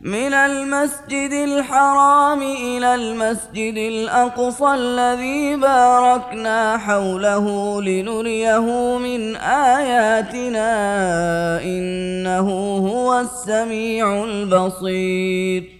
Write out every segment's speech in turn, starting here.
من المسجد الحرام إلى المسجد الأقصى الذي باركنا حوله لنريه من آياتنا إنه هو السميع البصير.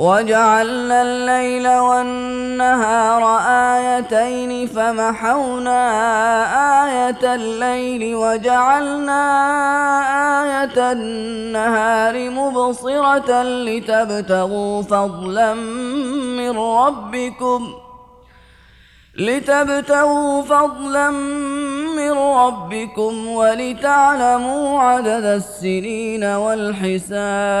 وجعلنا الليل والنهار آيتين فمحونا آية الليل وجعلنا آية النهار مبصرة لتبتغوا فضلا من ربكم لتبتغوا فضلا من ربكم ولتعلموا عدد السنين والحساب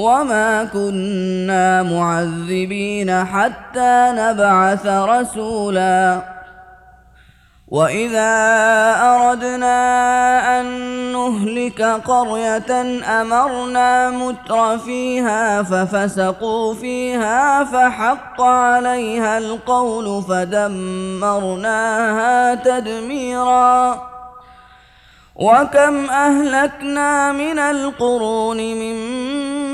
وما كنا معذبين حتى نبعث رسولا واذا اردنا ان نهلك قريه امرنا متر فيها ففسقوا فيها فحق عليها القول فدمرناها تدميرا وكم أهلكنا من القرون من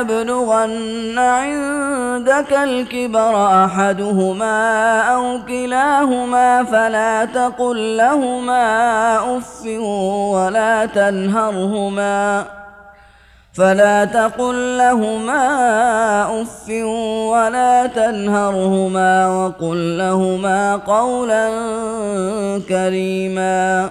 يبلغن عندك الكبر أحدهما أو كلاهما فلا تقل لهما أف ولا تنهرهما فلا تقل لهما أف ولا تنهرهما وقل لهما قولا كريما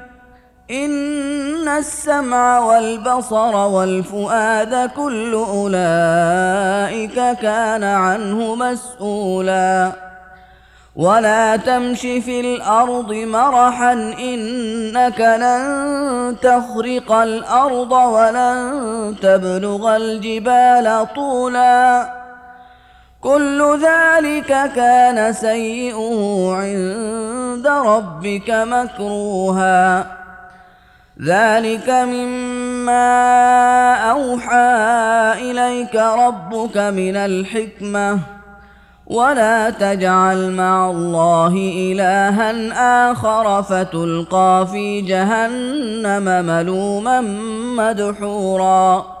إن السمع والبصر والفؤاد كل أولئك كان عنه مسؤولا. ولا تمش في الأرض مرحا إنك لن تخرق الأرض ولن تبلغ الجبال طولا. كل ذلك كان سيئه عند ربك مكروها. ذلك مما أوحى إليك ربك من الحكمة ولا تجعل مع الله إلها آخر فتلقى في جهنم ملوما مدحورا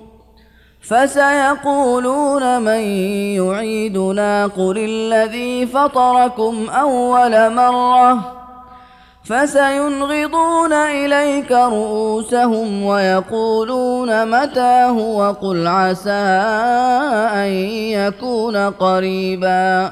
فسيقولون من يعيدنا قل الذي فطركم أول مرة فسينغضون إليك رؤوسهم ويقولون متى هو قل عسى أن يكون قريباً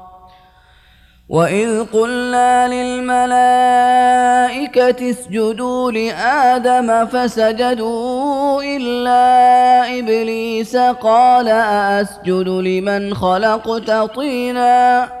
وإذ قلنا للملائكة اسجدوا لآدم فسجدوا إلا إبليس قال أأسجد لمن خلقت طيناً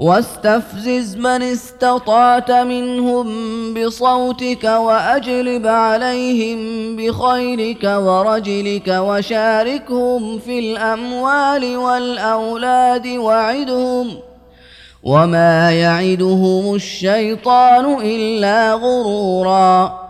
واستفزز من استطعت منهم بصوتك وأجلب عليهم بخيرك ورجلك وشاركهم في الأموال والأولاد وعدهم وما يعدهم الشيطان إلا غرورا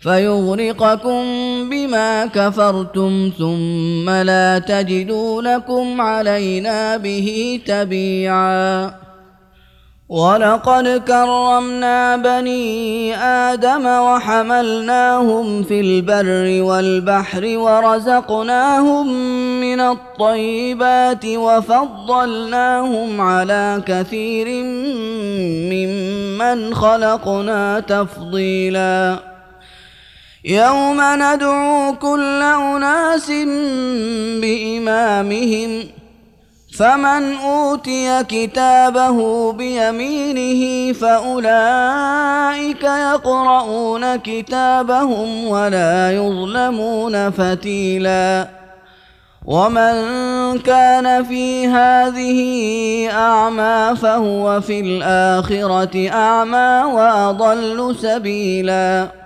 فيغرقكم بما كفرتم ثم لا تجدوا لكم علينا به تبيعا. ولقد كرمنا بني آدم وحملناهم في البر والبحر ورزقناهم من الطيبات وفضلناهم على كثير ممن خلقنا تفضيلاً. يوم ندعو كل أناس بإمامهم فمن أوتي كتابه بيمينه فأولئك يقرؤون كتابهم ولا يظلمون فتيلا. ومن كان في هذه أعمى فهو في الآخرة أعمى وأضل سبيلا.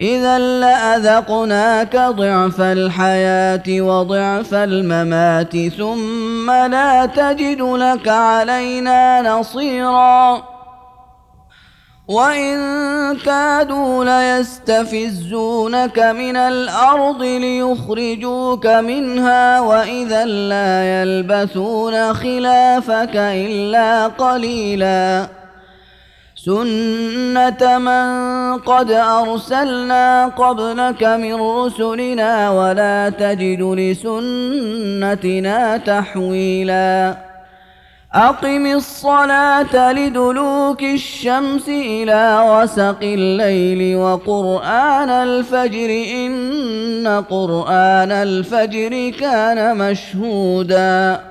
إذا لأذقناك ضعف الحياة وضعف الممات ثم لا تجد لك علينا نصيرا. وإن كادوا ليستفزونك من الأرض ليخرجوك منها وإذا لا يلبثون خلافك إلا قليلاً. سنة من قد أرسلنا قبلك من رسلنا ولا تجد لسنتنا تحويلا أقم الصلاة لدلوك الشمس إلى غسق الليل وقرآن الفجر إن قرآن الفجر كان مشهوداً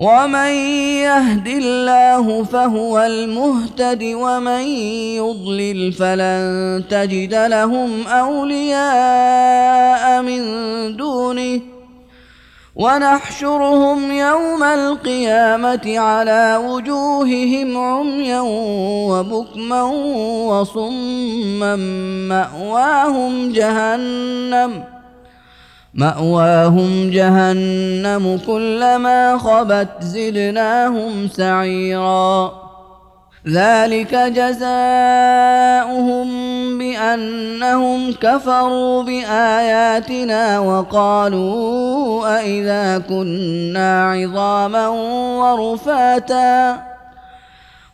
ومن يهد الله فهو المهتد ومن يضلل فلن تجد لهم أولياء من دونه. ونحشرهم يوم القيامة على وجوههم عميا وبكما وصما مأواهم جهنم. مأواهم جهنم كلما خبت زدناهم سعيرا. ذلك جزاؤهم بأنهم كفروا بآياتنا وقالوا أإذا كنا عظاما ورفاتا.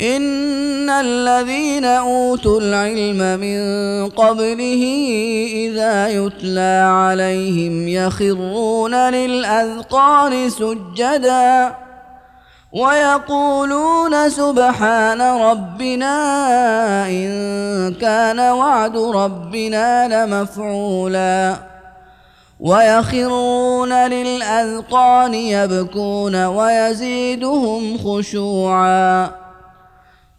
إن الذين أوتوا العلم من قبله إذا يتلى عليهم يخرون للأذقان سجدا ويقولون سبحان ربنا إن كان وعد ربنا لمفعولا ويخرون للأذقان يبكون ويزيدهم خشوعا